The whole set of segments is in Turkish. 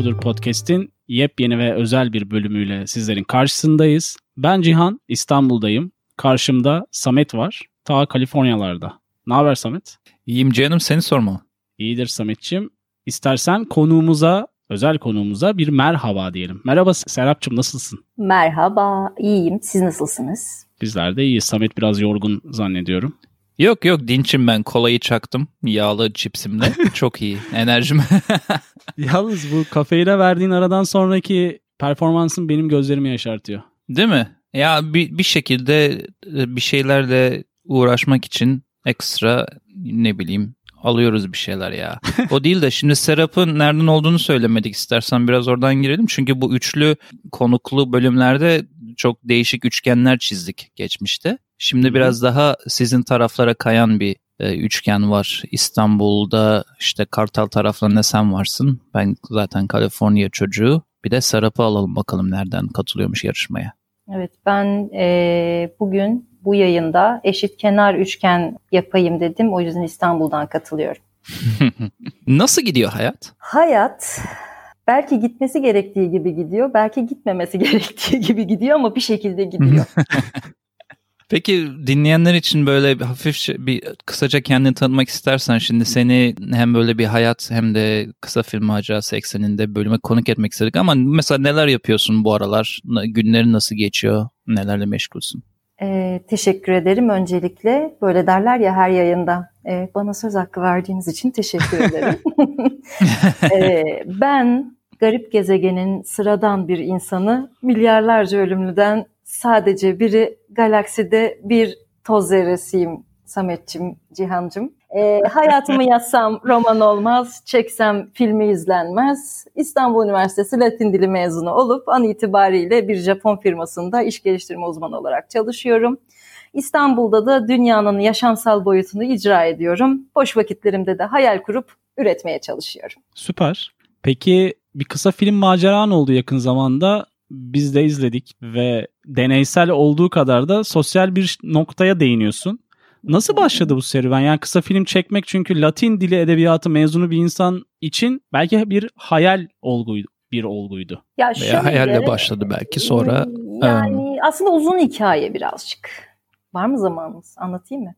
Budur Podcast'in yepyeni ve özel bir bölümüyle sizlerin karşısındayız. Ben Cihan, İstanbul'dayım. Karşımda Samet var, ta Kaliforniyalarda. Ne haber Samet? İyiyim canım, seni sorma. İyidir Samet'ciğim. İstersen konuğumuza, özel konuğumuza bir merhaba diyelim. Merhaba Serap'cığım nasılsın? Merhaba, iyiyim. Siz nasılsınız? Bizler de iyiyiz. Samet biraz yorgun zannediyorum. Yok yok dinçim ben kolayı çaktım yağlı çipsimle çok iyi enerjim. Yalnız bu kafeine verdiğin aradan sonraki performansın benim gözlerimi yaşartıyor. Değil mi? Ya bir, bir şekilde e, bir şeylerle uğraşmak için ekstra ne bileyim alıyoruz bir şeyler ya. O değil de şimdi Serap'ın nereden olduğunu söylemedik istersen biraz oradan girelim. Çünkü bu üçlü konuklu bölümlerde çok değişik üçgenler çizdik geçmişte. Şimdi biraz daha sizin taraflara kayan bir e, üçgen var. İstanbul'da işte Kartal taraflarında sen varsın. Ben zaten Kaliforniya çocuğu. Bir de Serap'ı alalım bakalım nereden katılıyormuş yarışmaya. Evet ben e, bugün bu yayında eşit kenar üçgen yapayım dedim. O yüzden İstanbul'dan katılıyorum. Nasıl gidiyor hayat? Hayat belki gitmesi gerektiği gibi gidiyor, belki gitmemesi gerektiği gibi gidiyor ama bir şekilde gidiyor. Peki dinleyenler için böyle bir hafif bir kısaca kendini tanıtmak istersen şimdi seni hem böyle bir hayat hem de kısa film macerası ekseninde bölüme konuk etmek istedik ama mesela neler yapıyorsun bu aralar? Günlerin nasıl geçiyor? Nelerle meşgulsün? Ee, teşekkür ederim öncelikle. Böyle derler ya her yayında. Ee, bana söz hakkı verdiğiniz için teşekkür ederim. ee, ben garip gezegenin sıradan bir insanı milyarlarca ölümlüden sadece biri galakside bir toz zerresiyim Sametçim, Cihancım. E, hayatımı yazsam roman olmaz, çeksem filmi izlenmez. İstanbul Üniversitesi Latin Dili mezunu olup an itibariyle bir Japon firmasında iş geliştirme uzmanı olarak çalışıyorum. İstanbul'da da dünyanın yaşamsal boyutunu icra ediyorum. Boş vakitlerimde de hayal kurup üretmeye çalışıyorum. Süper. Peki bir kısa film maceran oldu yakın zamanda biz de izledik ve deneysel olduğu kadar da sosyal bir noktaya değiniyorsun. Nasıl başladı bu serüven? Yani kısa film çekmek çünkü Latin dili edebiyatı mezunu bir insan için belki bir hayal olguydu, bir olguydu. Ya şöyle, Veya hayalle başladı belki sonra. Yani um... aslında uzun hikaye birazcık. Var mı zamanınız? Anlatayım mı?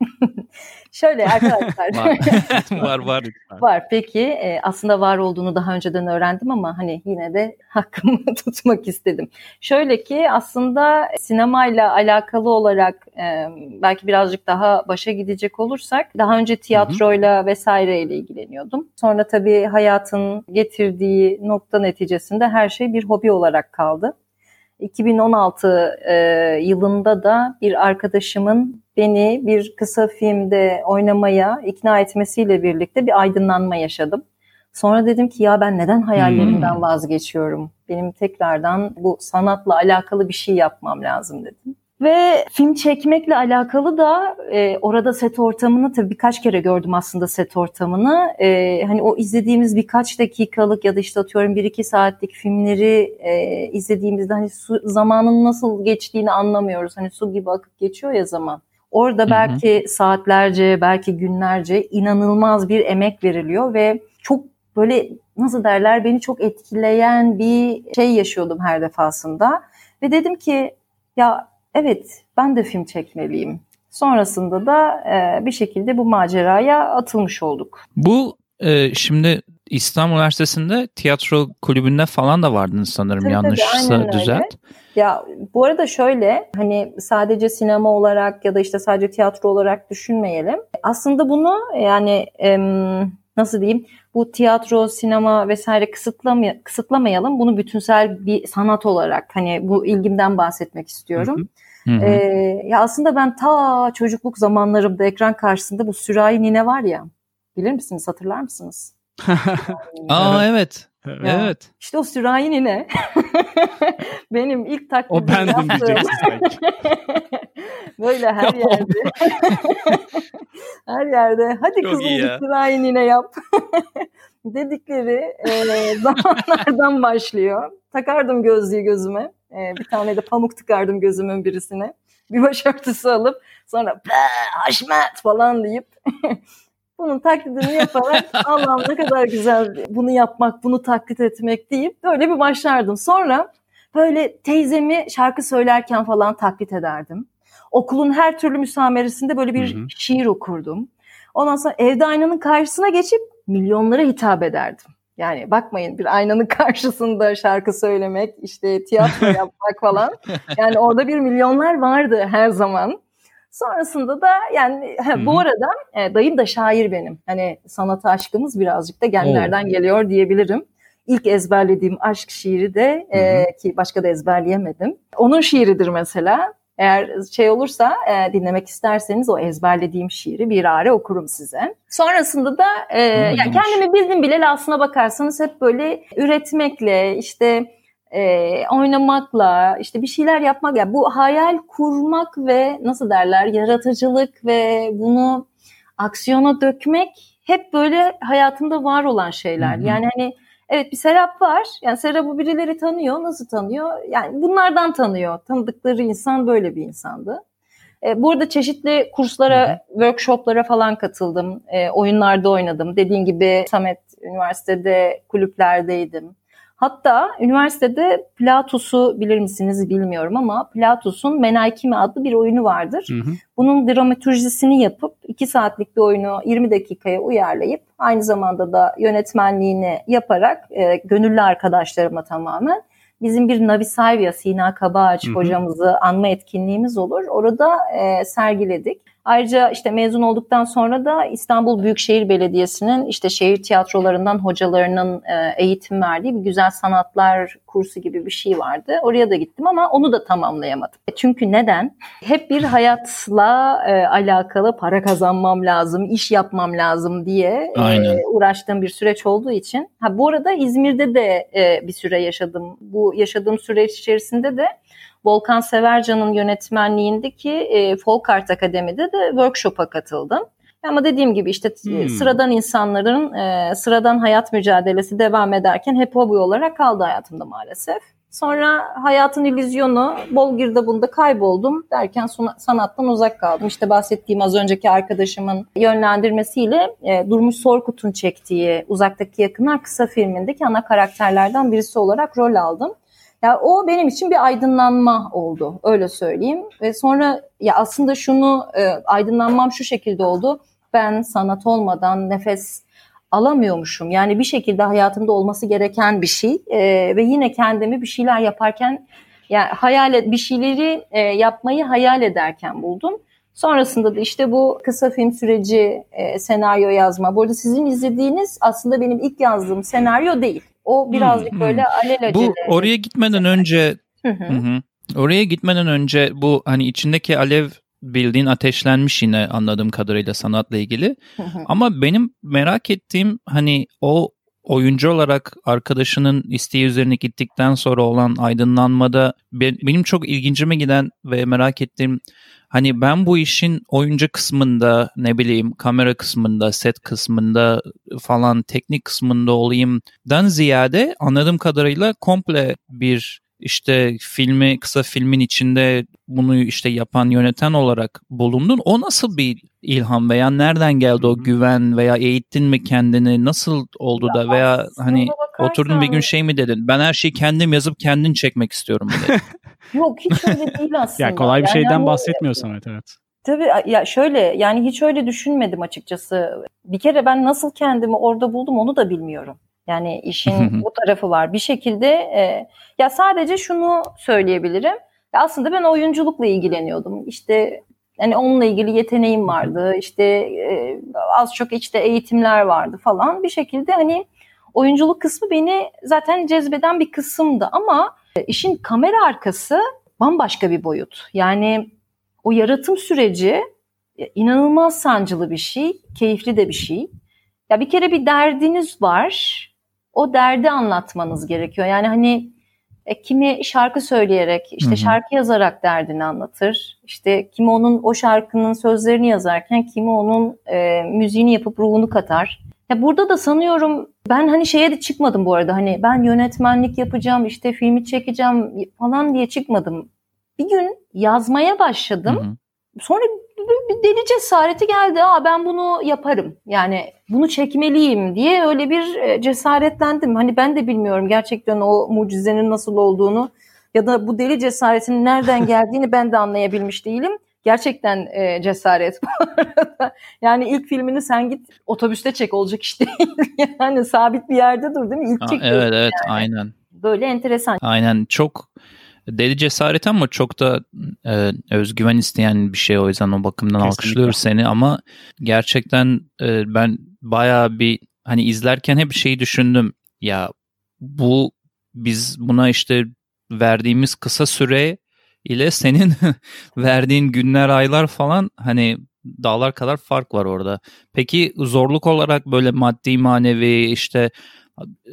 Şöyle arkadaşlar. var. var var. Var peki. E, aslında var olduğunu daha önceden öğrendim ama hani yine de hakkımı tutmak istedim. Şöyle ki aslında sinemayla alakalı olarak e, belki birazcık daha başa gidecek olursak daha önce tiyatroyla vesaireyle ilgileniyordum. Sonra tabii hayatın getirdiği nokta neticesinde her şey bir hobi olarak kaldı. 2016 e, yılında da bir arkadaşımın beni bir kısa filmde oynamaya ikna etmesiyle birlikte bir aydınlanma yaşadım. Sonra dedim ki ya ben neden hayallerimden hmm. vazgeçiyorum? Benim tekrardan bu sanatla alakalı bir şey yapmam lazım dedim. Ve film çekmekle alakalı da e, orada set ortamını tabii birkaç kere gördüm aslında set ortamını. E, hani o izlediğimiz birkaç dakikalık ya da işte atıyorum bir iki saatlik filmleri e, izlediğimizde hani su, zamanın nasıl geçtiğini anlamıyoruz. Hani su gibi akıp geçiyor ya zaman. Orada belki hı hı. saatlerce, belki günlerce inanılmaz bir emek veriliyor ve çok böyle nasıl derler beni çok etkileyen bir şey yaşıyordum her defasında. Ve dedim ki ya evet ben de film çekmeliyim. Sonrasında da e, bir şekilde bu maceraya atılmış olduk. Bu e, şimdi İstanbul Üniversitesi'nde tiyatro kulübünde falan da vardınız sanırım tabii, yanlışsa tabii, düzelt. Ya bu arada şöyle hani sadece sinema olarak ya da işte sadece tiyatro olarak düşünmeyelim. Aslında bunu yani em, nasıl diyeyim bu tiyatro, sinema vesaire kısıtlamay kısıtlamayalım. Bunu bütünsel bir sanat olarak hani bu ilgimden bahsetmek istiyorum. Hı hı. Ee, ya aslında ben ta çocukluk zamanlarımda ekran karşısında bu sürahi nine var ya bilir misiniz hatırlar mısınız? Aa evet. Ya, evet. İşte o sürahi nine benim ilk taklidim O bendim diyeceksin. Böyle her yerde. her yerde. Hadi Çok kızım bir sürahi nine yap. dedikleri e, zamanlardan başlıyor. Takardım gözlüğü gözüme. E, bir tane de pamuk tıkardım gözümün birisine. Bir başörtüsü alıp sonra haşmet falan deyip bunun taklidini yaparak Allah'ım ne kadar güzel bunu yapmak, bunu taklit etmek deyip böyle bir başlardım. Sonra böyle teyzemi şarkı söylerken falan taklit ederdim. Okulun her türlü müsameresinde böyle bir hı hı. şiir okurdum. Ondan sonra evde aynanın karşısına geçip milyonlara hitap ederdim. Yani bakmayın bir aynanın karşısında şarkı söylemek, işte tiyatro yapmak falan. Yani orada bir milyonlar vardı her zaman. Sonrasında da yani he, bu arada e, dayım da şair benim. Hani sanat aşkımız birazcık da genlerden Oo. geliyor diyebilirim. İlk ezberlediğim aşk şiiri de e, ki başka da ezberleyemedim. Onun şiiridir mesela. Eğer şey olursa e, dinlemek isterseniz o ezberlediğim şiiri bir ara okurum size. Sonrasında da e, yani kendimi bildim bile aslına bakarsanız hep böyle üretmekle işte e, oynamakla işte bir şeyler yapmak yani bu hayal kurmak ve nasıl derler yaratıcılık ve bunu aksiyona dökmek hep böyle hayatımda var olan şeyler. Hı hı. Yani hani evet bir Serap var. Yani Serap'ı birileri tanıyor. Nasıl tanıyor? Yani bunlardan tanıyor. Tanıdıkları insan böyle bir insandı. E, burada çeşitli kurslara, hı hı. workshoplara falan katıldım. E, oyunlarda oynadım. Dediğin gibi Samet Üniversitede kulüplerdeydim. Hatta üniversitede Platus'u bilir misiniz bilmiyorum ama Platus'un Menaikimi adlı bir oyunu vardır. Hı hı. Bunun dramaturjisini yapıp 2 saatlik bir oyunu 20 dakikaya uyarlayıp aynı zamanda da yönetmenliğini yaparak e, gönüllü arkadaşlarıma tamamen bizim bir Navi Salvia Sina Kabağaç hı hı. hocamızı anma etkinliğimiz olur. Orada e, sergiledik. Ayrıca işte mezun olduktan sonra da İstanbul Büyükşehir Belediyesi'nin işte şehir tiyatrolarından hocalarının e, eğitim verdiği bir güzel sanatlar kursu gibi bir şey vardı. Oraya da gittim ama onu da tamamlayamadım. E, çünkü neden? Hep bir hayatla e, alakalı para kazanmam lazım, iş yapmam lazım diye e, uğraştığım bir süreç olduğu için. Ha bu arada İzmir'de de e, bir süre yaşadım. Bu yaşadığım süreç içerisinde de Volkan Severcan'ın yönetmenliğindeki e, Folk Art Akademi'de de workshop'a katıldım. Ama dediğim gibi işte hmm. sıradan insanların e, sıradan hayat mücadelesi devam ederken hep hobi olarak kaldı hayatımda maalesef. Sonra hayatın illüzyonu bol girdabında kayboldum derken sanattan uzak kaldım. İşte bahsettiğim az önceki arkadaşımın yönlendirmesiyle e, Durmuş Sorkut'un çektiği Uzaktaki Yakınlar kısa filmindeki ana karakterlerden birisi olarak rol aldım. Ya o benim için bir aydınlanma oldu öyle söyleyeyim ve sonra ya aslında şunu e, aydınlanmam şu şekilde oldu. Ben sanat olmadan nefes alamıyormuşum. Yani bir şekilde hayatımda olması gereken bir şey e, ve yine kendimi bir şeyler yaparken yani hayal bir şeyleri e, yapmayı hayal ederken buldum. Sonrasında da işte bu kısa film süreci, e, senaryo yazma. Bu arada sizin izlediğiniz aslında benim ilk yazdığım senaryo değil. O birazcık hmm, böyle hmm. alelacele. Bu oraya gitmeden önce hı hı. oraya gitmeden önce bu hani içindeki alev bildiğin ateşlenmiş yine anladığım kadarıyla sanatla ilgili. Ama benim merak ettiğim hani o oyuncu olarak arkadaşının isteği üzerine gittikten sonra olan aydınlanmada benim çok ilgincime giden ve merak ettiğim hani ben bu işin oyuncu kısmında ne bileyim kamera kısmında set kısmında falan teknik kısmında olayımdan ziyade anladığım kadarıyla komple bir işte filmi kısa filmin içinde bunu işte yapan yöneten olarak bulundun. O nasıl bir ilham veya nereden geldi o güven veya eğittin mi kendini nasıl oldu da veya hani oturdun bir gün şey mi dedin ben her şeyi kendim yazıp kendim çekmek istiyorum dedin. Yok hiç öyle değil aslında. ya kolay bir yani şeyden bahsetmiyor Samet evet. Tabii ya şöyle yani hiç öyle düşünmedim açıkçası. Bir kere ben nasıl kendimi orada buldum onu da bilmiyorum. Yani işin bu tarafı var. Bir şekilde e, ya sadece şunu söyleyebilirim. Ya aslında ben oyunculukla ilgileniyordum. İşte yani onunla ilgili yeteneğim vardı. İşte e, az çok işte eğitimler vardı falan. Bir şekilde hani oyunculuk kısmı beni zaten cezbeden bir kısımdı ama işin kamera arkası bambaşka bir boyut. Yani o yaratım süreci inanılmaz sancılı bir şey, keyifli de bir şey. Ya bir kere bir derdiniz var. O derdi anlatmanız gerekiyor. Yani hani e, kimi şarkı söyleyerek, işte hı hı. şarkı yazarak derdini anlatır. İşte kimi onun o şarkının sözlerini yazarken, kimi onun e, müziğini yapıp ruhunu katar. Ya burada da sanıyorum ben hani şeye de çıkmadım bu arada. Hani ben yönetmenlik yapacağım, işte filmi çekeceğim falan diye çıkmadım. Bir gün yazmaya başladım. Hı hı. Sonra bir deli cesareti geldi. Aa ben bunu yaparım. Yani bunu çekmeliyim diye öyle bir e, cesaretlendim. Hani ben de bilmiyorum gerçekten o mucizenin nasıl olduğunu ya da bu deli cesaretin nereden geldiğini ben de anlayabilmiş değilim. Gerçekten e, cesaret bu arada. Yani ilk filmini sen git otobüste çek olacak iş değil. yani sabit bir yerde dur değil mi? İlk Aa, çek. evet evet aynen. Böyle enteresan. Aynen çok deli cesaret ama çok da e, özgüven isteyen bir şey o yüzden o bakımdan Kesinlikle. alkışlıyoruz seni ama gerçekten e, ben bayağı bir hani izlerken hep şeyi düşündüm ya bu biz buna işte verdiğimiz kısa süre ile senin verdiğin günler aylar falan hani dağlar kadar fark var orada. Peki zorluk olarak böyle maddi manevi işte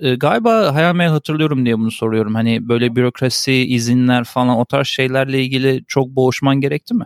e, galiba hayal meyal hatırlıyorum diye bunu soruyorum. Hani böyle bürokrasi, izinler falan o tarz şeylerle ilgili çok boğuşman gerekti mi?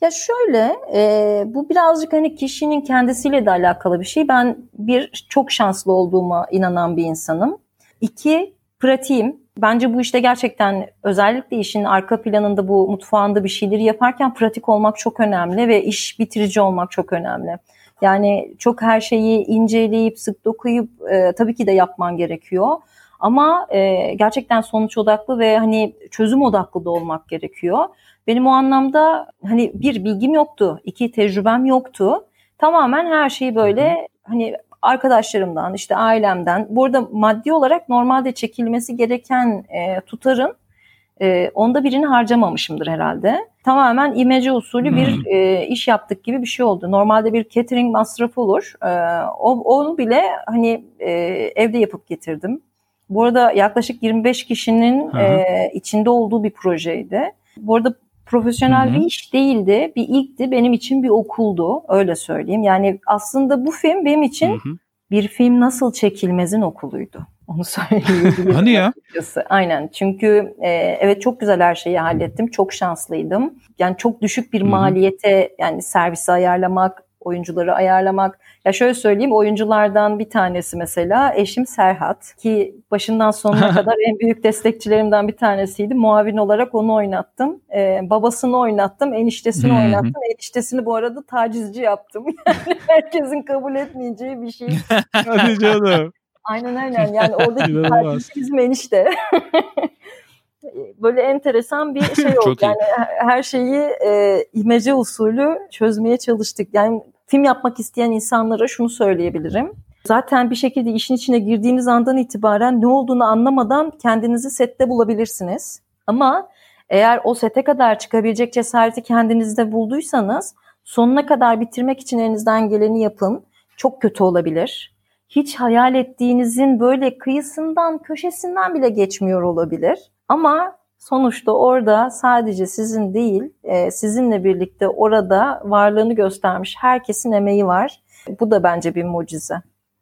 Ya şöyle, e, bu birazcık hani kişinin kendisiyle de alakalı bir şey. Ben bir çok şanslı olduğuma inanan bir insanım. İki, pratiğim. Bence bu işte gerçekten özellikle işin arka planında bu mutfağında bir şeyleri yaparken pratik olmak çok önemli ve iş bitirici olmak çok önemli. Yani çok her şeyi inceleyip sık dokuyup e, tabii ki de yapman gerekiyor. Ama e, gerçekten sonuç odaklı ve hani çözüm odaklı da olmak gerekiyor. Benim o anlamda hani bir bilgim yoktu, iki tecrübem yoktu. Tamamen her şeyi böyle hani arkadaşlarımdan, işte ailemden. Bu arada maddi olarak normalde çekilmesi gereken e, tutarın e, onda birini harcamamışımdır herhalde. Tamamen imece usulü bir e, iş yaptık gibi bir şey oldu. Normalde bir catering masrafı olur. E, o, onu bile hani e, evde yapıp getirdim. Bu arada yaklaşık 25 kişinin e, içinde olduğu bir projeydi. Bu arada profesyonel Hı hı. bir iş değildi, bir ilkti. Benim için bir okuldu, öyle söyleyeyim. Yani aslında bu film benim için Hı hı. bir film nasıl çekilmezin okuluydu. Onu söyleyebilirim. Hani ya? açıkçası. Aynen. Çünkü e, evet çok güzel her şeyi hallettim. Çok şanslıydım. Yani çok düşük bir maliyete yani servisi ayarlamak, oyuncuları ayarlamak. Ya şöyle söyleyeyim oyunculardan bir tanesi mesela eşim Serhat ki başından sonuna kadar en büyük destekçilerimden bir tanesiydi. Muavin olarak onu oynattım. Ee, babasını oynattım, eniştesini hı. oynattım. Eniştesini bu arada tacizci yaptım. Yani herkesin kabul etmeyeceği bir şey. Hadi canım. Aynen aynen yani oradaki tacizci bizim enişte. Böyle enteresan bir şey oldu. Çok iyi. yani her şeyi e, imece usulü çözmeye çalıştık. Yani film yapmak isteyen insanlara şunu söyleyebilirim. Zaten bir şekilde işin içine girdiğiniz andan itibaren ne olduğunu anlamadan kendinizi sette bulabilirsiniz. Ama eğer o sete kadar çıkabilecek cesareti kendinizde bulduysanız sonuna kadar bitirmek için elinizden geleni yapın. Çok kötü olabilir. Hiç hayal ettiğinizin böyle kıyısından, köşesinden bile geçmiyor olabilir. Ama sonuçta orada sadece sizin değil, e, sizinle birlikte orada varlığını göstermiş herkesin emeği var. Bu da bence bir mucize.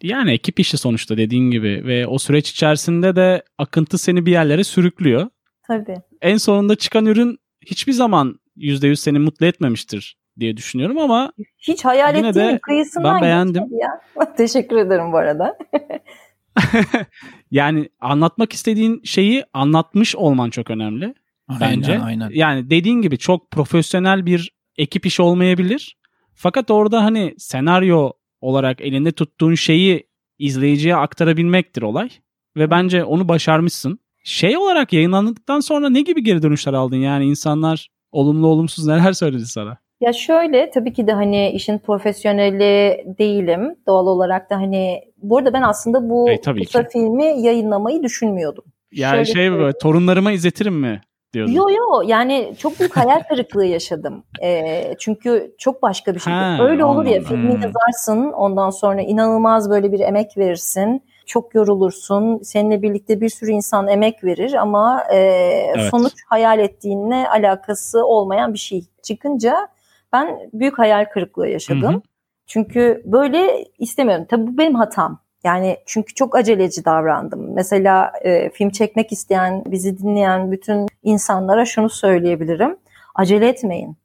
Yani ekip işi sonuçta dediğin gibi ve o süreç içerisinde de akıntı seni bir yerlere sürüklüyor. Tabii. En sonunda çıkan ürün hiçbir zaman %100 seni mutlu etmemiştir diye düşünüyorum ama Hiç hayal ettiğim kıyısından ben beğendim. ya. Teşekkür ederim bu arada. yani anlatmak istediğin şeyi anlatmış olman çok önemli bence. Aynen, aynen. Yani dediğin gibi çok profesyonel bir ekip işi olmayabilir. Fakat orada hani senaryo olarak elinde tuttuğun şeyi izleyiciye aktarabilmektir olay. Ve bence onu başarmışsın. Şey olarak yayınlandıktan sonra ne gibi geri dönüşler aldın? Yani insanlar olumlu olumsuz neler söyledi sana? Ya şöyle tabii ki de hani işin profesyoneli değilim. Doğal olarak da hani bu arada ben aslında bu E, tabii kısa ki. filmi yayınlamayı düşünmüyordum. Yani Şöyle şey böyle torunlarıma izletirim mi diyordun? Yo yo yani çok büyük hayal kırıklığı yaşadım. Ee, çünkü çok başka bir şey. Ha, Öyle olur ya filmi Hmm. yazarsın ondan sonra inanılmaz böyle bir emek verirsin. Çok yorulursun. Seninle birlikte bir sürü insan emek verir ama e, sonuç hayal ettiğinle alakası olmayan bir şey çıkınca ben büyük hayal kırıklığı yaşadım. Hı hı. Çünkü böyle istemiyorum. Tabii bu benim hatam. Yani çünkü çok aceleci davrandım. Mesela e, film çekmek isteyen, bizi dinleyen bütün insanlara şunu söyleyebilirim. Acele etmeyin.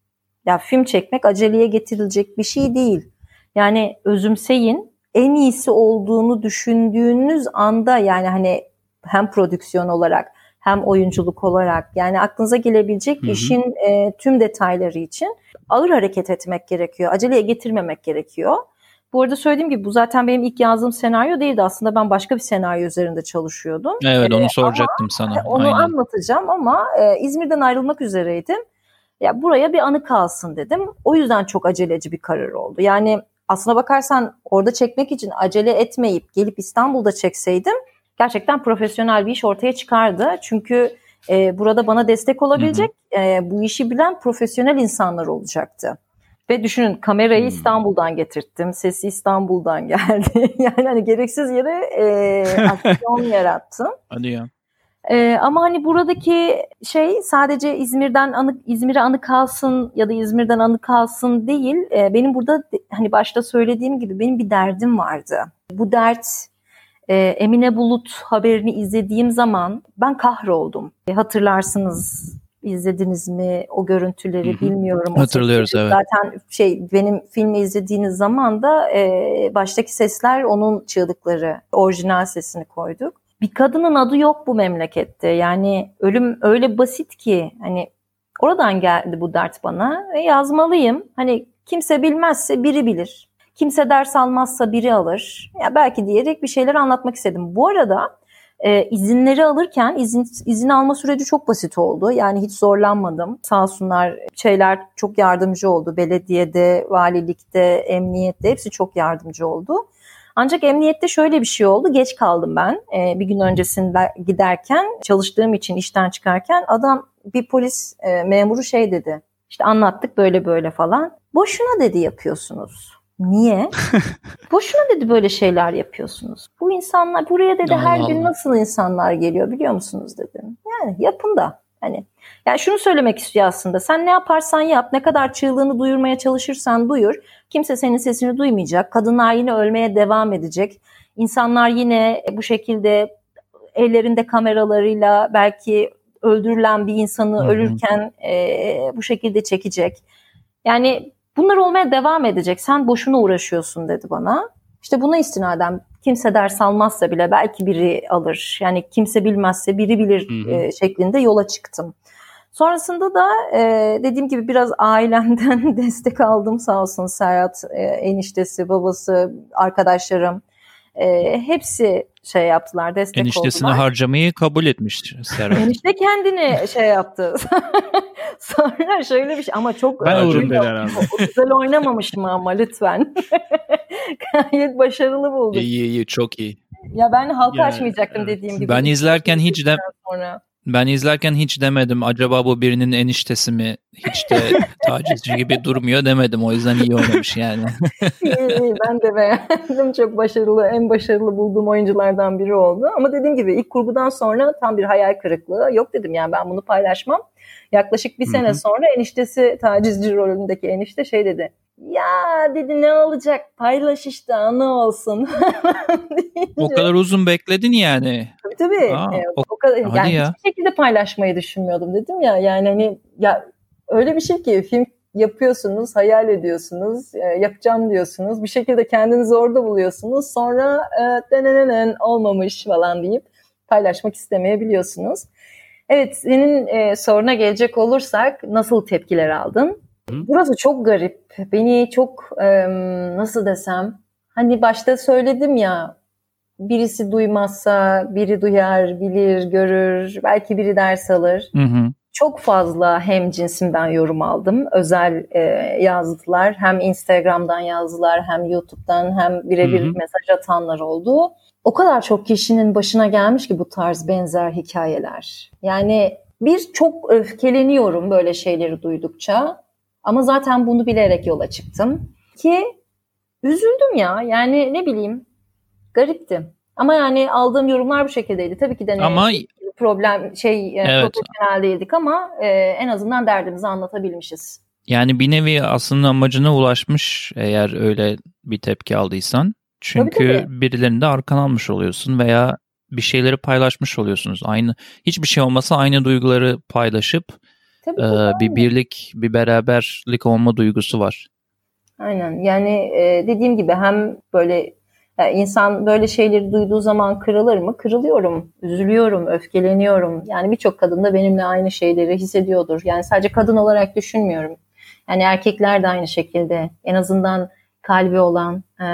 Ya film çekmek aceleye getirilecek bir şey değil. Yani özümseyin. En iyisi olduğunu düşündüğünüz anda yani hani hem prodüksiyon olarak hem oyunculuk olarak yani aklınıza gelebilecek Hı hı. işin e, tüm detayları için ağır hareket etmek gerekiyor. Aceleye getirmemek gerekiyor. Bu arada söylediğim gibi bu zaten benim ilk yazdığım senaryo değildi. Aslında ben başka bir senaryo üzerinde çalışıyordum. Evet Ee, onu soracaktım sana. onu Aynen. anlatacağım ama e, İzmir'den ayrılmak üzereydim. Ya buraya bir anı kalsın dedim. O yüzden çok aceleci bir karar oldu. Yani aslına bakarsan orada çekmek için acele etmeyip gelip İstanbul'da çekseydim gerçekten profesyonel bir iş ortaya çıkardı. Çünkü e, burada bana destek olabilecek e, bu işi bilen profesyonel insanlar olacaktı. Ve düşünün kamerayı Hmm. İstanbul'dan getirttim. Sesi İstanbul'dan geldi. yani hani gereksiz yere e, aksiyon yarattım. Hadi ya. Ee, ama hani buradaki şey sadece İzmir'den anı İzmir'e anı kalsın ya da İzmir'den anı kalsın değil. Ee, benim burada hani başta söylediğim gibi benim bir derdim vardı. Bu dert e, Emine Bulut haberini izlediğim zaman ben kahroldum. E, hatırlarsınız izlediniz mi o görüntüleri bilmiyorum. Hatırlıyoruz, evet. Zaten şey benim filmi izlediğiniz zaman da e, baştaki sesler onun çığlıkları orijinal sesini koyduk bir kadının adı yok bu memlekette. Yani ölüm öyle basit ki hani oradan geldi bu dert bana ve yazmalıyım. Hani kimse bilmezse biri bilir. Kimse ders almazsa biri alır. Ya belki diyerek bir şeyler anlatmak istedim. Bu arada e, izinleri alırken izin izin alma süreci çok basit oldu. Yani hiç zorlanmadım. Sağ olsunlar şeyler çok yardımcı oldu. Belediyede, valilikte, emniyette hepsi çok yardımcı oldu. Ancak emniyette şöyle bir şey oldu. Geç kaldım ben. Ee, bir gün öncesinde giderken çalıştığım için işten çıkarken adam bir polis e, memuru şey dedi. İşte anlattık böyle böyle falan. Boşuna dedi yapıyorsunuz. Niye? Boşuna dedi böyle şeyler yapıyorsunuz. Bu insanlar buraya dedi Allah her gün Allah. nasıl insanlar geliyor biliyor musunuz dedim. Yani yapın da hani yani şunu söylemek istiyor aslında. Sen ne yaparsan yap, ne kadar çığlığını duyurmaya çalışırsan duyur. Kimse senin sesini duymayacak. Kadınlar yine ölmeye devam edecek. İnsanlar yine bu şekilde ellerinde kameralarıyla belki öldürülen bir insanı Hı hı. ölürken e, bu şekilde çekecek. Yani bunlar olmaya devam edecek. Sen boşuna uğraşıyorsun dedi bana. İşte buna istinaden kimse ders almazsa bile belki biri alır. Yani kimse bilmezse biri bilir Hı hı. e, şeklinde yola çıktım. Sonrasında da e, dediğim gibi biraz ailemden destek aldım sağ olsun Serhat, e, eniştesi, babası, arkadaşlarım. E, hepsi şey yaptılar, destek Eniştesini oldular. harcamayı kabul etmiş Serhat. Enişte kendini şey yaptı. Sonra şöyle bir şey ama çok Ben olurum dedi o- herhalde. güzel oynamamışım ama lütfen. Gayet başarılı buldum. iyi iyi çok iyi. Ya ben halka Yani, açmayacaktım evet. dediğim gibi. Ben izlerken hiç de sonra. Ben izlerken hiç demedim acaba bu birinin eniştesi mi hiç de tacizci gibi durmuyor demedim o yüzden iyi oynamış yani. İyi, iyi, ben de beğendim. Çok başarılı, en başarılı bulduğum oyunculardan biri oldu. Ama dediğim gibi ilk kurgudan sonra tam bir hayal kırıklığı. Yok dedim yani ben bunu paylaşmam. Yaklaşık bir Hı sene sonra eniştesi tacizci rolündeki enişte şey dedi. Ya dedi ne olacak paylaş işte anı olsun. O kadar uzun bekledin yani. Tabii tabii. Aa, Ee, o- o kadar, yani ya. hiçbir şekilde paylaşmayı düşünmüyordum dedim ya. Yani hani ya öyle bir şey ki film yapıyorsunuz, hayal ediyorsunuz, e, yapacağım diyorsunuz. Bir şekilde kendinizi orada buluyorsunuz. Sonra e, denenenen olmamış falan deyip paylaşmak istemeyebiliyorsunuz. Evet, senin e, soruna gelecek olursak nasıl tepkiler aldın? Hı. Burası çok garip. Beni çok nasıl desem hani başta söyledim ya birisi duymazsa biri duyar, bilir, görür, belki biri ders alır. Hı hı. Çok fazla hem cinsimden yorum aldım. Özel e, yazdılar. Hem Instagram'dan yazdılar, hem YouTube'dan, hem birebir mesaj atanlar oldu. O kadar çok kişinin başına gelmiş ki bu tarz benzer hikayeler. Yani bir çok öfkeleniyorum böyle şeyleri duydukça. Ama zaten bunu bilerek yola çıktım. Ki üzüldüm ya. Yani ne bileyim garipti. Ama yani aldığım yorumlar bu şekildeydi. Tabii ki de ne Ama problem şey e, Evet. profesyonel değildik ama e, en azından derdimizi anlatabilmişiz. yani bir nevi aslında amacına ulaşmış eğer öyle bir tepki aldıysan. Çünkü Tabii, birilerinin de arkan almış oluyorsun veya bir şeyleri paylaşmış oluyorsunuz. Aynı hiçbir şey olmasa aynı duyguları paylaşıp Tabii, tabii, bir birlik, bir beraberlik olma duygusu var. Aynen. Yani e, dediğim gibi hem böyle Yani insan böyle şeyleri duyduğu zaman kırılır mı? Kırılıyorum, üzülüyorum, öfkeleniyorum. Yani birçok kadın da benimle aynı şeyleri hissediyordur. Yani sadece kadın olarak düşünmüyorum. Yani erkekler de aynı şekilde. En azından kalbi olan, e,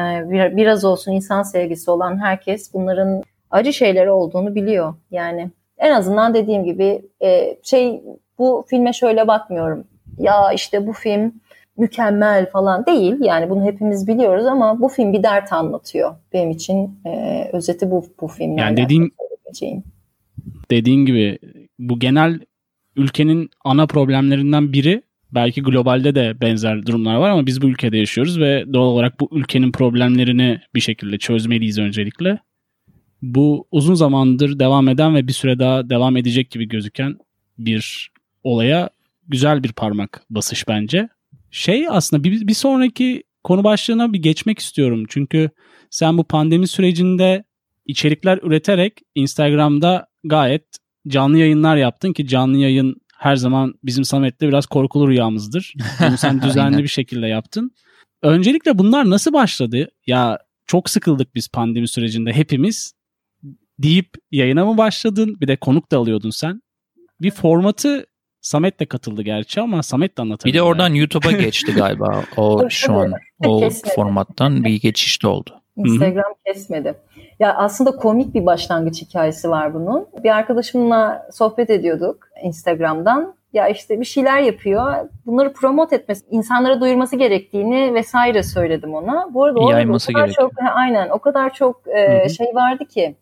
biraz olsun insan sevgisi olan herkes bunların acı şeyleri olduğunu biliyor. Yani en azından dediğim gibi e, şey bu filme şöyle bakmıyorum. Ya işte bu film mükemmel falan değil. Yani bunu hepimiz biliyoruz ama bu film bir dert anlatıyor. Benim için e, özeti bu bu film. Yani dediğin dediğin gibi bu genel ülkenin ana problemlerinden biri belki globalde de benzer durumlar var ama biz bu ülkede yaşıyoruz ve doğal olarak bu ülkenin problemlerini bir şekilde çözmeliyiz öncelikle. Bu uzun zamandır devam eden ve bir süre daha devam edecek gibi gözüken bir olaya güzel bir parmak basış bence. Şey aslında bir, bir sonraki konu başlığına bir geçmek istiyorum. Çünkü sen bu pandemi sürecinde içerikler üreterek Instagram'da gayet canlı yayınlar yaptın ki canlı yayın her zaman bizim Samet'le biraz korkulu rüyamızdır. Bunu sen düzenli bir şekilde yaptın. Öncelikle bunlar nasıl başladı? Ya çok sıkıldık biz pandemi sürecinde hepimiz deyip yayına mı başladın? Bir de konuk da alıyordun sen. Bir formatı Samet de katıldı gerçi ama Samet de anlatabilir. Bir de oradan yani. YouTube'a geçti galiba o şu an o formattan bir geçiş de oldu. Instagram kesmedi. Ya aslında komik bir başlangıç hikayesi var bunun. Bir arkadaşımla sohbet ediyorduk Instagram'dan. Ya işte bir şeyler yapıyor. Bunları promote etmesi, insanlara duyurması gerektiğini vesaire söyledim ona. Bu arada orada o kadar gerekiyor. çok aynen o kadar çok e, şey vardı ki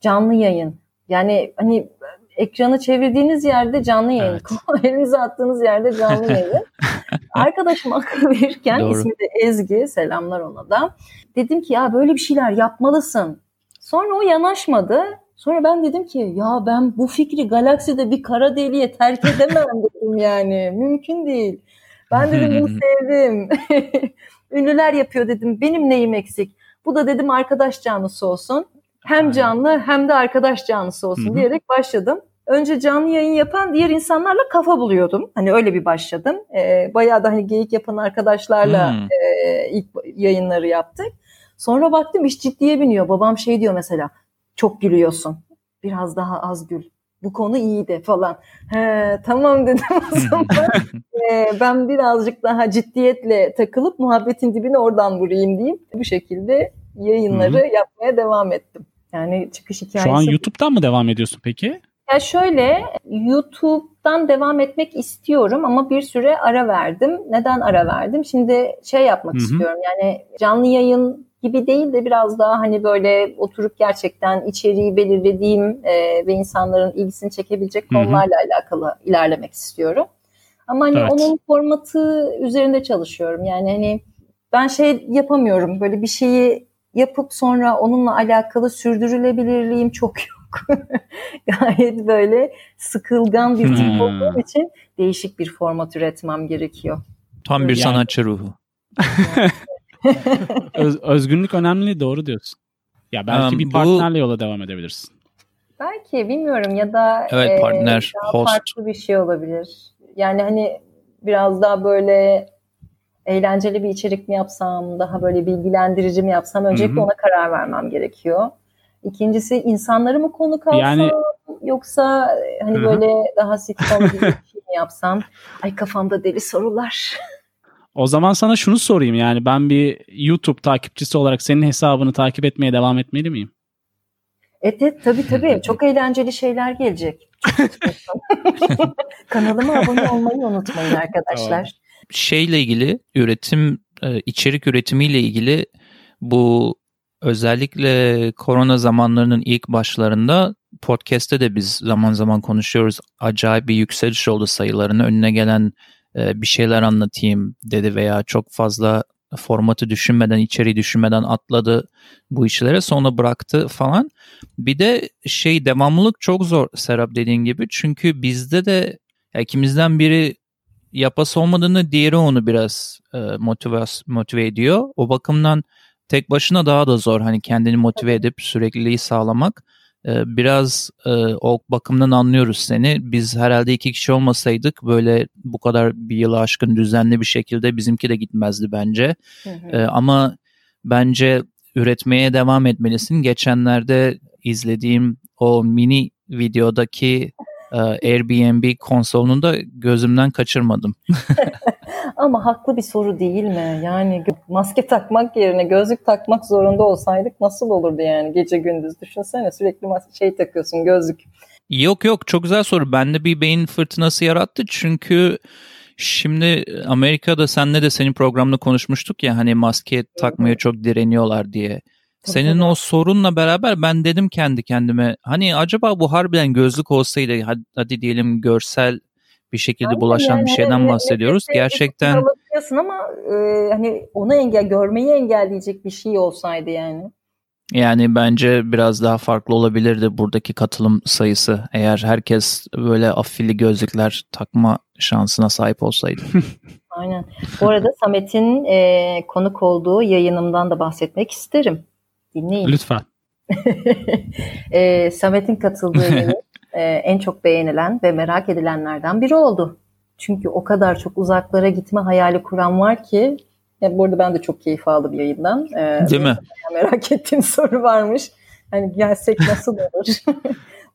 canlı yayın. Yani hani ekranı çevirdiğiniz yerde canlı yayın. Evet. Elinize attığınız yerde canlı yayın. Arkadaşım akıl verirken Doğru. ismi de Ezgi. Selamlar ona da. Dedim ki ya böyle bir şeyler yapmalısın. Sonra o yanaşmadı. Sonra ben dedim ki ya ben bu fikri galakside bir kara deliğe terk edemem dedim yani. Mümkün değil. Ben dedim bunu sevdim. Ünlüler yapıyor dedim. Benim neyim eksik? Bu da dedim arkadaş canlısı olsun hem canlı hem de arkadaş canlısı olsun Hı-hı. diyerek başladım. Önce canlı yayın yapan diğer insanlarla kafa buluyordum. Hani öyle bir başladım. Ee, bayağı da hani geyik yapan arkadaşlarla e, ilk yayınları yaptık. Sonra baktım iş ciddiye biniyor. Babam şey diyor mesela çok gülüyorsun. Biraz daha az gül. Bu konu iyiydi falan. He, tamam dedim o zaman. ee, ben birazcık daha ciddiyetle takılıp muhabbetin dibine oradan vurayım diyeyim. Bu şekilde yayınları Hı-hı. yapmaya devam ettim. Yani çıkış hikayesi. Şu an YouTube'dan mı devam ediyorsun peki? Ya şöyle YouTube'dan devam etmek istiyorum ama bir süre ara verdim. Neden ara verdim? Şimdi şey yapmak Hı-hı. istiyorum. Yani canlı yayın gibi değil de biraz daha hani böyle oturup gerçekten içeriği belirlediğim e, ve insanların ilgisini çekebilecek konularla Hı-hı. alakalı ilerlemek istiyorum. Ama hani evet. onun formatı üzerinde çalışıyorum. Yani hani ben şey yapamıyorum. Böyle bir şeyi yapıp sonra onunla alakalı sürdürülebilirliğim çok yok. Gayet böyle sıkılgan bir tip hmm. olduğum için değişik bir format üretmem gerekiyor. Tam bir yani... sanatçı ruhu. Öz, özgünlük önemli doğru diyorsun. Ya belki um, bir partnerle bu... yola devam edebilirsin. Belki bilmiyorum ya da evet, partner, e, daha host. farklı bir şey olabilir. Yani hani biraz daha böyle eğlenceli bir içerik mi yapsam, daha böyle bilgilendirici mi yapsam öncelikle Hı-hı. ona karar vermem gerekiyor. İkincisi insanları mı konuk alsam yani... yoksa hani Hı-hı. böyle daha sitcom gibi bir şey mi yapsam? Ay kafamda deli sorular. O zaman sana şunu sorayım yani ben bir YouTube takipçisi olarak senin hesabını takip etmeye devam etmeli miyim? Evet, evet tabii tabii çok eğlenceli şeyler gelecek. Kanalıma abone olmayı unutmayın arkadaşlar. Şeyle ilgili üretim e, içerik üretimiyle ilgili bu özellikle korona zamanlarının ilk başlarında podcast'te de biz zaman zaman konuşuyoruz. Acayip bir yükseliş oldu sayılarını önüne gelen e, bir şeyler anlatayım dedi veya çok fazla formatı düşünmeden, içeriği düşünmeden atladı bu işlere sonra bıraktı falan. Bir de şey devamlılık çok zor Serap dediğin gibi. Çünkü bizde de ikimizden biri yapası olmadığını diğeri onu biraz e, motive, motive ediyor. O bakımdan tek başına daha da zor hani kendini motive edip sürekliliği sağlamak. E, biraz e, o bakımdan anlıyoruz seni. Biz herhalde iki kişi olmasaydık böyle bu kadar bir yılı aşkın düzenli bir şekilde bizimki de gitmezdi bence. Hı hı. E, ama bence üretmeye devam etmelisin. Geçenlerde izlediğim o mini videodaki Airbnb konsolunu da gözümden kaçırmadım. Ama haklı bir soru değil mi? Yani maske takmak yerine gözlük takmak zorunda olsaydık nasıl olurdu yani gece gündüz düşünsene sürekli şey takıyorsun gözlük. Yok yok çok güzel soru. Bende bir beyin fırtınası yarattı çünkü şimdi Amerika'da senle de senin programda konuşmuştuk ya hani maske takmaya çok direniyorlar diye. Senin o sorunla beraber ben dedim kendi kendime hani acaba bu harbiden gözlük olsaydı hadi, hadi diyelim görsel bir şekilde Aynen bulaşan yani, bir şeyden hani, bahsediyoruz. Ne, Gerçekten ama e, hani onu engel görmeyi engelleyecek bir şey olsaydı yani. Yani bence biraz daha farklı olabilirdi buradaki katılım sayısı eğer herkes böyle afilli gözlükler takma şansına sahip olsaydı. Aynen. Bu arada Samet'in e, konuk olduğu yayınımdan da bahsetmek isterim. Dinleyin. Lütfen. e, Samet'in katıldığı yayın e, en çok beğenilen ve merak edilenlerden biri oldu. Çünkü o kadar çok uzaklara gitme hayali kuran var ki yani bu arada ben de çok keyif aldım yayından. Ee, Değil mi? Merak ettiğim soru varmış. Hani gelsek nasıl olur?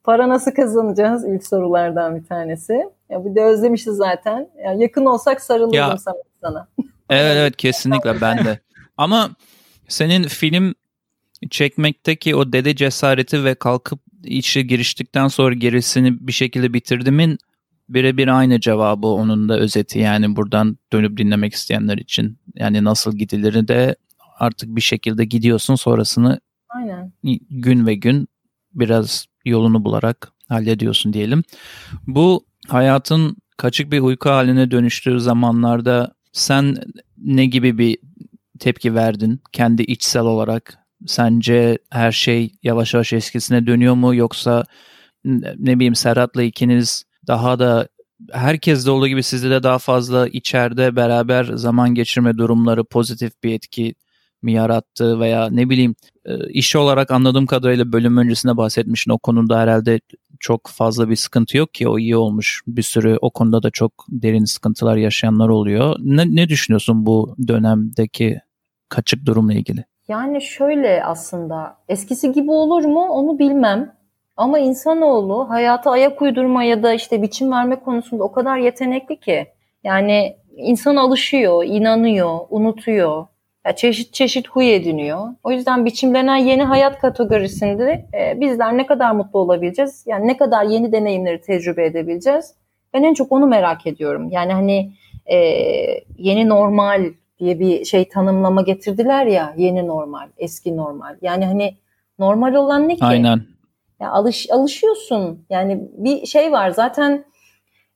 Para nasıl kazanacağız? İlk sorulardan bir tanesi. Ya bir de özlemişiz zaten. Ya yakın olsak sarılırım ya, sana. sana. Evet evet kesinlikle ben de. Ama senin film çekmekteki o dede cesareti ve kalkıp işe giriştikten sonra gerisini bir şekilde bitirdimin birebir aynı cevabı onun da özeti yani buradan dönüp dinlemek isteyenler için yani nasıl gidilir de artık bir şekilde gidiyorsun sonrasını Aynen. gün ve gün biraz yolunu bularak hallediyorsun diyelim. Bu hayatın kaçık bir uyku haline dönüştüğü zamanlarda sen ne gibi bir tepki verdin kendi içsel olarak? Sence her şey yavaş yavaş eskisine dönüyor mu yoksa ne bileyim Serhat'la ikiniz daha da herkes de olduğu gibi sizde de daha fazla içeride beraber zaman geçirme durumları pozitif bir etki mi yarattı veya ne bileyim e, iş olarak anladığım kadarıyla bölüm öncesinde bahsetmişsin o konuda herhalde çok fazla bir sıkıntı yok ki o iyi olmuş bir sürü o konuda da çok derin sıkıntılar yaşayanlar oluyor. Ne, ne düşünüyorsun bu dönemdeki kaçık durumla ilgili? Yani şöyle aslında eskisi gibi olur mu onu bilmem. Ama insanoğlu hayata ayak uydurma ya da işte biçim verme konusunda o kadar yetenekli ki. Yani insan alışıyor, inanıyor, unutuyor. Ya çeşit çeşit huy ediniyor. O yüzden biçimlenen yeni hayat kategorisinde e, bizler ne kadar mutlu olabileceğiz? Yani ne kadar yeni deneyimleri tecrübe edebileceğiz? Ben en çok onu merak ediyorum. Yani hani e, yeni normal diye bir şey tanımlama getirdiler ya yeni normal, eski normal. Yani hani normal olan ne ki? Aynen. Ya alış alışıyorsun. Yani bir şey var zaten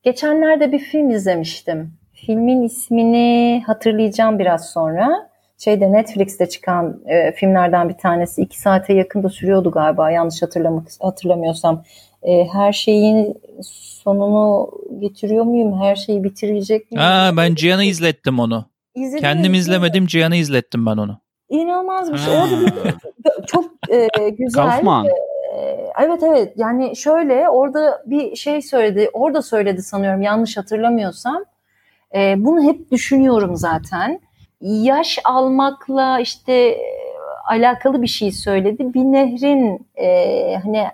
geçenlerde bir film izlemiştim. Filmin ismini hatırlayacağım biraz sonra. Şeyde Netflix'te çıkan e, filmlerden bir tanesi. iki saate yakın da sürüyordu galiba yanlış hatırlamak hatırlamıyorsam. E, her şeyin sonunu getiriyor muyum? Her şeyi bitirecek miyim? Aa, ben Cihan'ı izlettim onu. İzledim, Kendim izlemedim Cihan'ı izlettim ben onu. İnanılmaz bir şey. Orada bir, çok e, güzel. Kaufman. E, evet evet yani şöyle orada bir şey söyledi orada söyledi sanıyorum yanlış hatırlamıyorsam e, bunu hep düşünüyorum zaten yaş almakla işte e, alakalı bir şey söyledi bir nehrin e, hani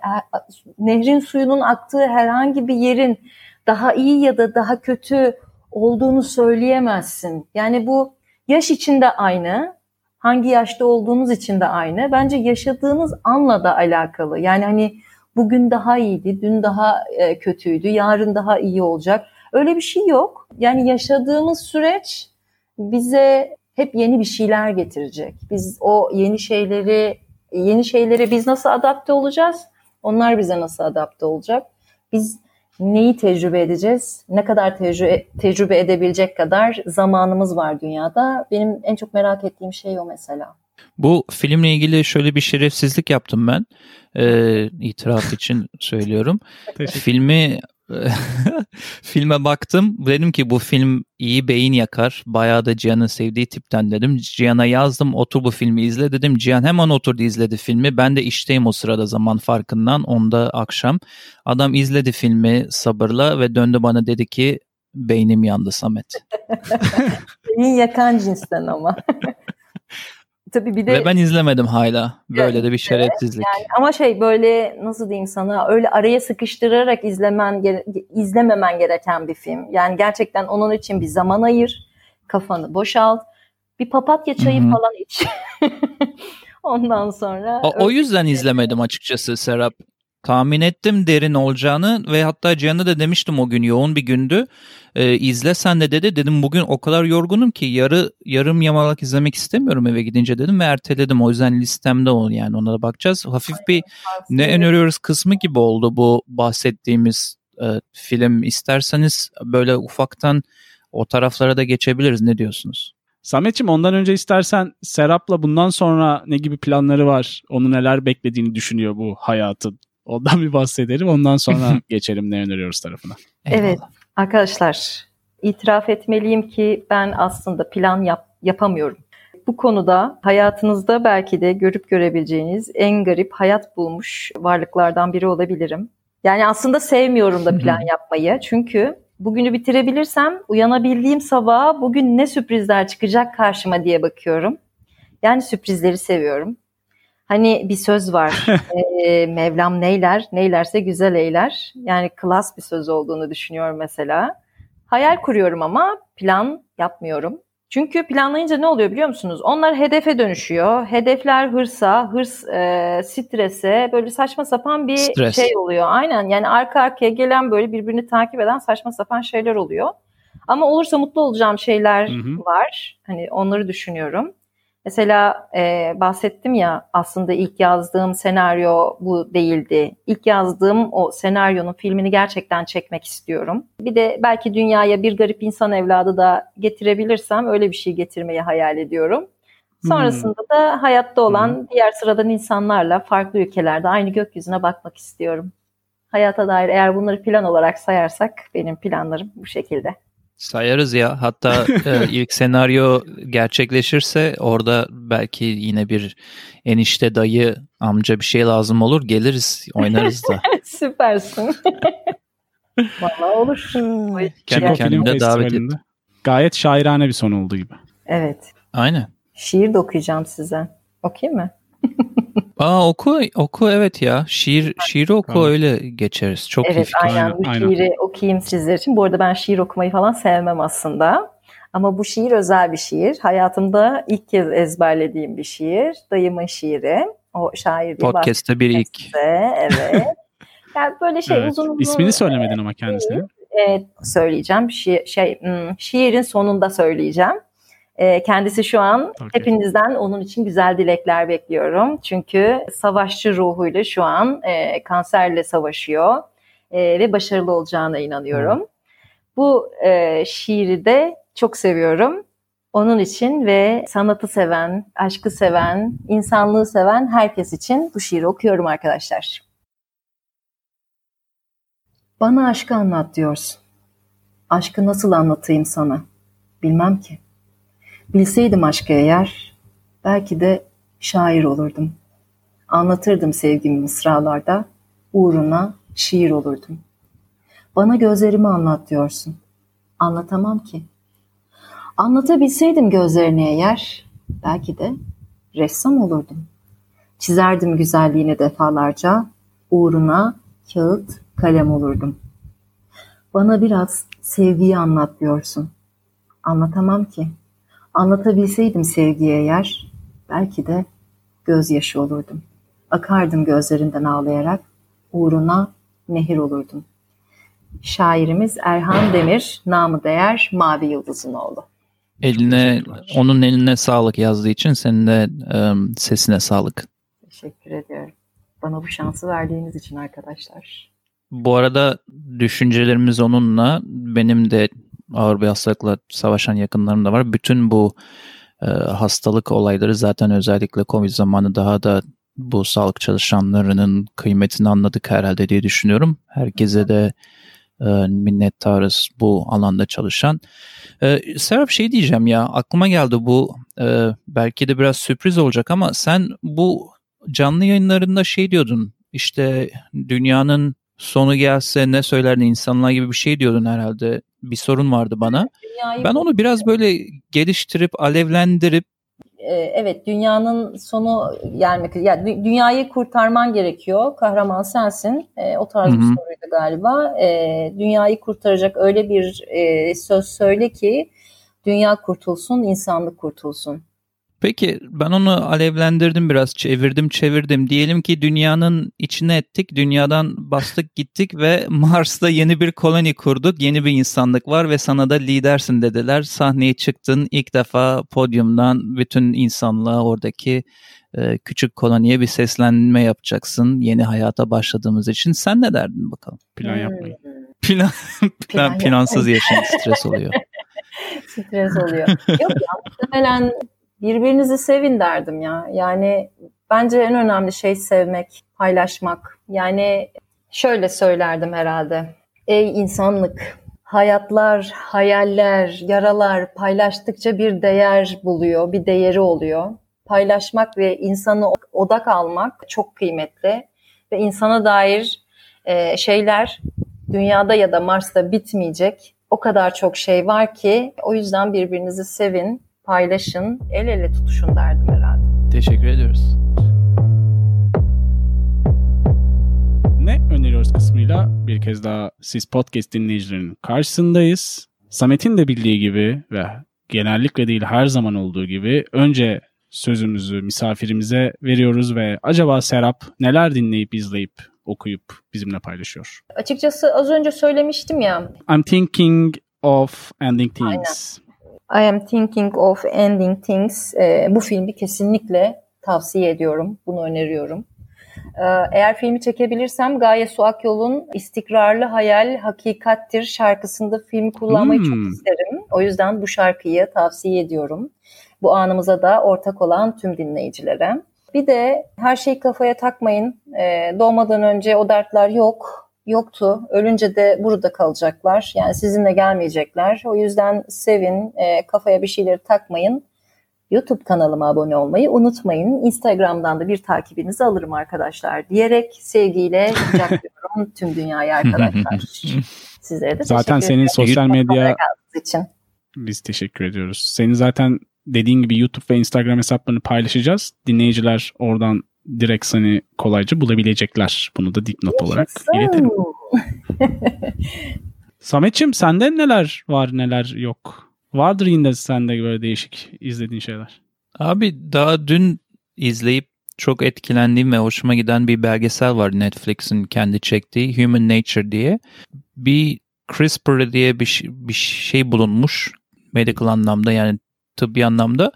nehrin suyunun aktığı herhangi bir yerin daha iyi ya da daha kötü olduğunu söyleyemezsin yani bu yaş içinde aynı hangi yaşta olduğunuz için de aynı. Bence yaşadığınız anla da alakalı. Yani hani bugün daha iyiydi, dün daha e, kötüydü, yarın daha iyi olacak. Öyle bir şey yok. Yani yaşadığımız süreç bize hep yeni bir şeyler getirecek. Biz o yeni şeyleri yeni şeylere biz nasıl adapte olacağız? Onlar bize nasıl adapte olacak? Biz neyi tecrübe edeceğiz? Ne kadar tecrübe, tecrübe edebilecek kadar zamanımız var dünyada? Benim en çok merak ettiğim şey o mesela. Bu filmle ilgili şöyle bir şerefsizlik yaptım ben. Ee, itiraf için söylüyorum. Filmi filme baktım. Dedim ki bu film iyi beyin yakar. Bayağı da Cihan'ın sevdiği tipten dedim. Cihan'a yazdım otur bu filmi izle dedim. Cihan hemen oturdu izledi filmi. Ben de işteyim o sırada zaman farkından. Onda akşam. Adam izledi filmi sabırla ve döndü bana dedi ki beynim yandı Samet. Beyin yakan cinsten ama. Tabii bir de Ve ben izlemedim hala. Böyle de bir şerefsizlik. Yani ama şey böyle nasıl diyeyim sana öyle araya sıkıştırarak izlemen izlememen gereken bir film. Yani gerçekten onun için bir zaman ayır, kafanı boşalt, bir papatya çayı Hı hı. falan iç. Ondan sonra O, o yüzden izlemedim açıkçası Serap. Tahmin ettim derin olacağını ve hatta Cihan'a da demiştim o gün yoğun bir gündü. Ee, izle sen de dedi. Dedim bugün o kadar yorgunum ki yarı yarım yamalak izlemek istemiyorum eve gidince dedim ve erteledim. O yüzden listemde o yani ona da bakacağız. Hafif bir ne öneriyoruz kısmı gibi oldu bu bahsettiğimiz e, film. İsterseniz böyle ufaktan o taraflara da geçebiliriz. Ne diyorsunuz? Samet'ciğim ondan önce istersen Serap'la bundan sonra ne gibi planları var? Onu neler beklediğini düşünüyor bu hayatın. Ondan bir bahsedelim. Ondan sonra geçelim ne öneriyoruz tarafına. Evet. Eyvallah. Arkadaşlar, itiraf etmeliyim ki ben aslında plan yap- yapamıyorum. Bu konuda hayatınızda belki de görüp görebileceğiniz en garip hayat bulmuş varlıklardan biri olabilirim. Yani aslında sevmiyorum da plan yapmayı. Çünkü bugünü bitirebilirsem uyanabildiğim sabaha bugün ne sürprizler çıkacak karşıma diye bakıyorum. Yani sürprizleri seviyorum. Hani bir söz var. Ee, Mevlam neyler, neylerse güzel eyler. Yani klas bir söz olduğunu düşünüyorum mesela. Hayal kuruyorum ama plan yapmıyorum. Çünkü planlayınca ne oluyor biliyor musunuz? Onlar hedefe dönüşüyor. Hedefler hırsa, hırs e, strese, böyle saçma sapan bir Stres. şey oluyor. Aynen yani arka arkaya gelen böyle birbirini takip eden saçma sapan şeyler oluyor. Ama olursa mutlu olacağım şeyler Hı hı. var. Hani onları düşünüyorum. Mesela e, bahsettim ya aslında ilk yazdığım senaryo bu değildi. İlk yazdığım o senaryonun filmini gerçekten çekmek istiyorum. Bir de belki dünyaya bir garip insan evladı da getirebilirsem öyle bir şey getirmeyi hayal ediyorum. Sonrasında da hayatta olan diğer sıradan insanlarla farklı ülkelerde aynı gökyüzüne bakmak istiyorum. Hayata dair eğer bunları plan olarak sayarsak benim planlarım bu şekilde. Sayarız ya. Hatta e, ilk senaryo gerçekleşirse orada belki yine bir enişte dayı amca bir şey lazım olur. Geliriz oynarız da. Süpersin. Vallahi olur. Kendi kendine davet Festivali'nde. Gayet şairane bir son olduğu gibi. Evet. Aynen. Şiir de okuyacağım size. Okuyayım mı? Aa oku oku evet ya. Şiir şiiri oku Tamam. öyle geçeriz. Çok iyi evet fikir. aynen. Aynen, Bu aynen. şiiri okuyayım sizler için. Bu arada ben şiir okumayı falan sevmem aslında. Ama bu şiir özel bir şiir. Hayatımda ilk kez ezberlediğim bir şiir. Dayımın şiiri. O şair diye Podcast'te bir ilk. Evet. Yani böyle şey Evet. uzun uzun İsmini söylemedin ama kendisine. e, söyleyeceğim. Şi- şey, hmm, şiirin sonunda söyleyeceğim. E, kendisi şu an Okey. hepinizden onun için güzel dilekler bekliyorum. Çünkü savaşçı ruhuyla şu an e, kanserle savaşıyor e, ve başarılı olacağına inanıyorum. Bu e, şiiri de çok seviyorum. Onun için ve sanatı seven, aşkı seven, insanlığı seven herkes için bu şiiri okuyorum arkadaşlar. Bana aşkı anlat diyorsun. Aşkı nasıl anlatayım sana? Bilmem ki. Bilseydim aşkı eğer, belki de şair olurdum. Anlatırdım sevgimi mısralarda, uğruna şiir olurdum. Bana gözlerimi anlat diyorsun. Anlatamam ki. Anlatabilseydim gözlerini eğer, belki de ressam olurdum. Çizerdim güzelliğini defalarca, uğruna kağıt, kalem olurdum. Bana biraz sevgiyi anlat diyorsun. Anlatamam ki. Anlatabilseydim sevgiye eğer, belki de gözyaşı olurdum. Akardım gözlerinden ağlayarak, uğruna nehir olurdum. Şairimiz Erhan Demir, namı değer Mavi Yıldız'ın oğlu. Eline onun eline sağlık yazdığı için senin de e, sesine sağlık. Teşekkür ediyorum. Bana bu şansı verdiğiniz için arkadaşlar. Bu arada düşüncelerimiz onunla benim de ağır bir hastalıkla savaşan yakınlarım da var. Bütün bu e, hastalık olayları zaten özellikle Covid zamanı daha da bu sağlık çalışanlarının kıymetini anladık herhalde diye düşünüyorum. Herkese de e, minnettarız bu alanda çalışan. E, Serap şey diyeceğim ya aklıma geldi bu e, belki de biraz sürpriz olacak ama sen bu canlı yayınlarında şey diyordun işte dünyanın sonu gelse ne söylerdin insanlar gibi bir şey diyordun herhalde. Bir sorun vardı bana. Dünyayı Ben onu biraz böyle geliştirip alevlendirip e, evet dünyanın sonu gelmek yani dünyayı kurtarman gerekiyor. Kahraman sensin. E, o tarz Hı-hı. bir soruydu galiba. E, dünyayı kurtaracak öyle bir e, söz söyle ki dünya kurtulsun, insanlık kurtulsun. Peki ben onu alevlendirdim biraz çevirdim çevirdim. Diyelim ki dünyanın içine ettik, dünyadan bastık gittik ve Mars'ta yeni bir koloni kurduk. Yeni bir insanlık var ve sana da lidersin dediler. Sahneye çıktın ilk defa podyumdan bütün insanlığa oradaki e, küçük koloniye bir seslenme yapacaksın. Yeni hayata başladığımız için. Sen ne derdin bakalım? Plan yapmayın. Plan, plan plansız yaşam stres oluyor. stres oluyor. Yok ya muhtemelen birbirinizi sevin derdim ya. Yani bence en önemli şey sevmek, paylaşmak. Yani şöyle söylerdim herhalde. Ey insanlık, hayatlar, hayaller, yaralar paylaştıkça bir değer buluyor, bir değeri oluyor. Paylaşmak ve insanı odak almak çok kıymetli ve insana dair e, şeyler dünyada ya da Mars'ta bitmeyecek. O kadar çok şey var ki o yüzden birbirinizi sevin, paylaşın, el ele tutuşun derdim herhalde. Teşekkür ediyoruz. Ne öneriyoruz kısmıyla bir kez daha siz podcast dinleyicilerinin karşısındayız. Samet'in de bildiği gibi ve genellikle değil her zaman olduğu gibi önce sözümüzü misafirimize veriyoruz ve acaba Serap neler dinleyip izleyip okuyup bizimle paylaşıyor? Açıkçası az önce söylemiştim ya. I'm thinking of ending things. Aynen. I am thinking of ending things. E, bu filmi kesinlikle tavsiye ediyorum. Bunu öneriyorum. E, eğer filmi çekebilirsem Gaye Su Akyol'un İstikrarlı Hayal Hakikattir şarkısında filmi kullanmayı hmm. çok isterim. O yüzden bu şarkıyı tavsiye ediyorum. Bu anımıza da ortak olan tüm dinleyicilere. Bir de her şeyi kafaya takmayın. E, doğmadan önce o dertler yok yoktu. Ölünce de burada kalacaklar. Yani sizinle gelmeyecekler. O yüzden sevin, e, kafaya bir şeyleri takmayın. YouTube kanalıma abone olmayı unutmayın. Instagram'dan da bir takibinizi alırım arkadaşlar diyerek sevgiyle kucaklıyorum tüm dünyayı arkadaşlar. Sizlere de Zaten senin sosyal medya için. Biz teşekkür ediyoruz. Senin zaten dediğin gibi YouTube ve Instagram hesaplarını paylaşacağız. Dinleyiciler oradan direkt seni kolayca bulabilecekler. Bunu da dipnot olarak iletelim. Sametçim sende neler var neler yok? Vardır yine sende böyle değişik izlediğin şeyler. Abi daha dün izleyip çok etkilendiğim ve hoşuma giden bir belgesel var Netflix'in kendi çektiği Human Nature diye. Bir CRISPR diye bir, bir şey bulunmuş medical anlamda yani tıbbi anlamda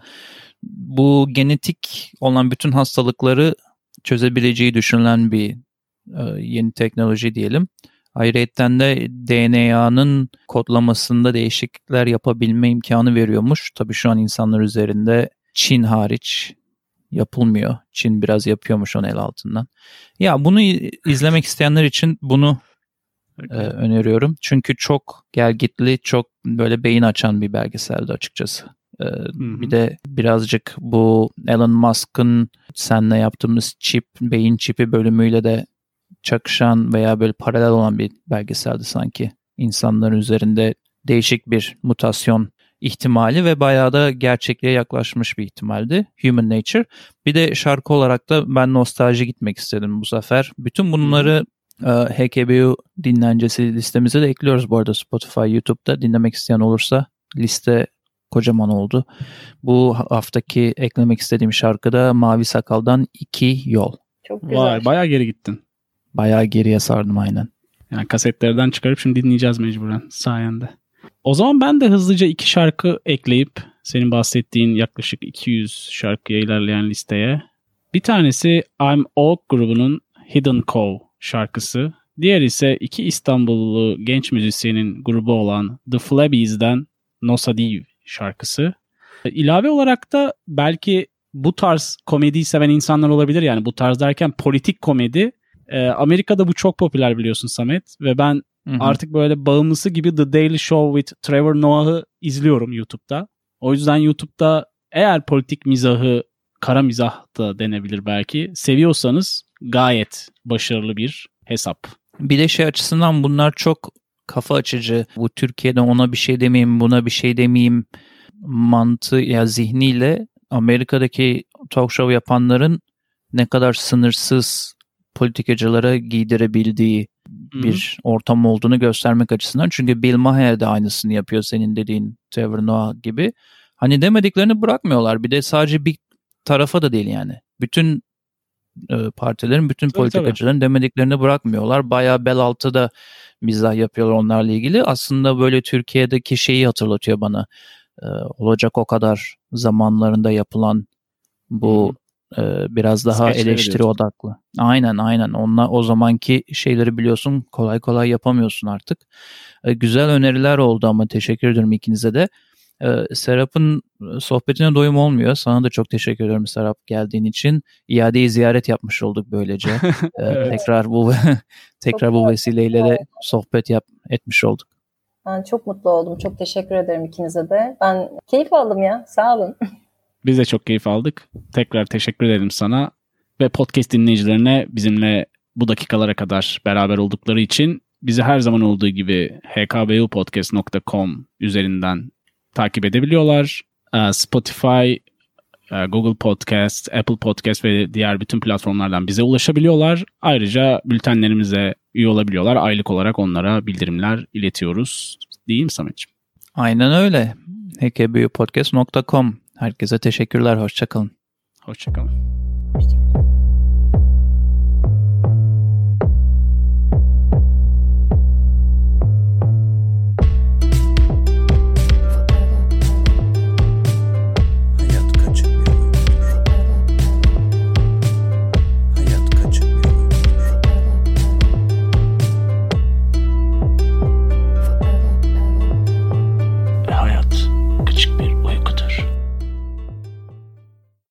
bu genetik olan bütün hastalıkları çözebileceği düşünülen bir e, yeni teknoloji diyelim. Ayrıca de DNA'nın kodlamasında değişiklikler yapabilme imkanı veriyormuş. Tabii şu an insanlar üzerinde Çin hariç yapılmıyor. Çin biraz yapıyormuş onu el altından. Ya bunu izlemek isteyenler için bunu e, öneriyorum. Çünkü çok gelgitli, çok böyle beyin açan bir belgeseldi açıkçası. Ee, bir de birazcık bu Elon Musk'ın senle yaptığımız çip, beyin çipi bölümüyle de çakışan veya böyle paralel olan bir belgeseldi sanki. İnsanların üzerinde değişik bir mutasyon ihtimali ve bayağı da gerçekliğe yaklaşmış bir ihtimaldi. Human Nature. Bir de şarkı olarak da ben nostalji gitmek istedim bu sefer. Bütün bunları e, HKBU dinlencesi listemize de ekliyoruz bu arada Spotify, YouTube'da dinlemek isteyen olursa liste kocaman oldu. Bu haftaki eklemek istediğim şarkıda Mavi Sakal'dan iki Yol. Çok güzel. Vay bayağı geri gittin. Bayağı geriye sardım aynen. Yani kasetlerden çıkarıp şimdi dinleyeceğiz mecburen sayende. O zaman ben de hızlıca iki şarkı ekleyip senin bahsettiğin yaklaşık 200 şarkıya ilerleyen listeye. Bir tanesi I'm Oak grubunun Hidden Cove şarkısı. Diğer ise iki İstanbullu genç müzisyenin grubu olan The Flabbies'den Nosa Div şarkısı. İlave olarak da belki bu tarz komediyi seven insanlar olabilir. Yani bu tarz derken politik komedi. Ee, Amerika'da bu çok popüler biliyorsun Samet. Ve ben hı hı. artık böyle bağımlısı gibi The Daily Show with Trevor Noah'ı izliyorum YouTube'da. O yüzden YouTube'da eğer politik mizahı, kara mizah da denebilir belki. Seviyorsanız gayet başarılı bir hesap. Bir de şey açısından bunlar çok kafa açıcı. Bu Türkiye'de ona bir şey demeyeyim, buna bir şey demeyeyim mantığı ya zihniyle Amerika'daki talk show yapanların ne kadar sınırsız politikacılara giydirebildiği bir ortam olduğunu göstermek açısından. Çünkü Bill Maher de aynısını yapıyor senin dediğin Trevor Noah gibi. Hani demediklerini bırakmıyorlar. Bir de sadece bir tarafa da değil yani. Bütün e, partilerin, bütün tabii, politikacıların tabii. demediklerini bırakmıyorlar. Bayağı bel altı da mizah yapıyorlar onlarla ilgili. Aslında böyle Türkiye'deki şeyi hatırlatıyor bana. E, olacak o kadar zamanlarında yapılan bu e, biraz daha Skeçleri eleştiri diyorsun. odaklı. Aynen aynen. Onunla o zamanki şeyleri biliyorsun kolay kolay yapamıyorsun artık. E, güzel öneriler oldu ama teşekkür ederim ikinize de. E, Serap'ın sohbetine doyum olmuyor. Sana da çok teşekkür ederim Serap geldiğin için. İadeyi ziyaret yapmış olduk böylece. evet. Tekrar bu tekrar çok bu vesileyle de sohbet yap etmiş olduk. Ben çok mutlu oldum. Çok teşekkür ederim ikinize de. Ben keyif aldım ya. Sağ olun. Biz de çok keyif aldık. Tekrar teşekkür ederim sana ve podcast dinleyicilerine bizimle bu dakikalara kadar beraber oldukları için bizi her zaman olduğu gibi hkbupodcast.com üzerinden takip edebiliyorlar. Ee, Spotify, e, Google Podcast, Apple Podcast ve diğer bütün platformlardan bize ulaşabiliyorlar. Ayrıca bültenlerimize üye olabiliyorlar. Aylık olarak onlara bildirimler iletiyoruz. Değil mi Samet'ciğim? Aynen öyle. hkbupodcast.com Herkese teşekkürler. Hoşçakalın. Hoşçakalın. Hoşçakalın.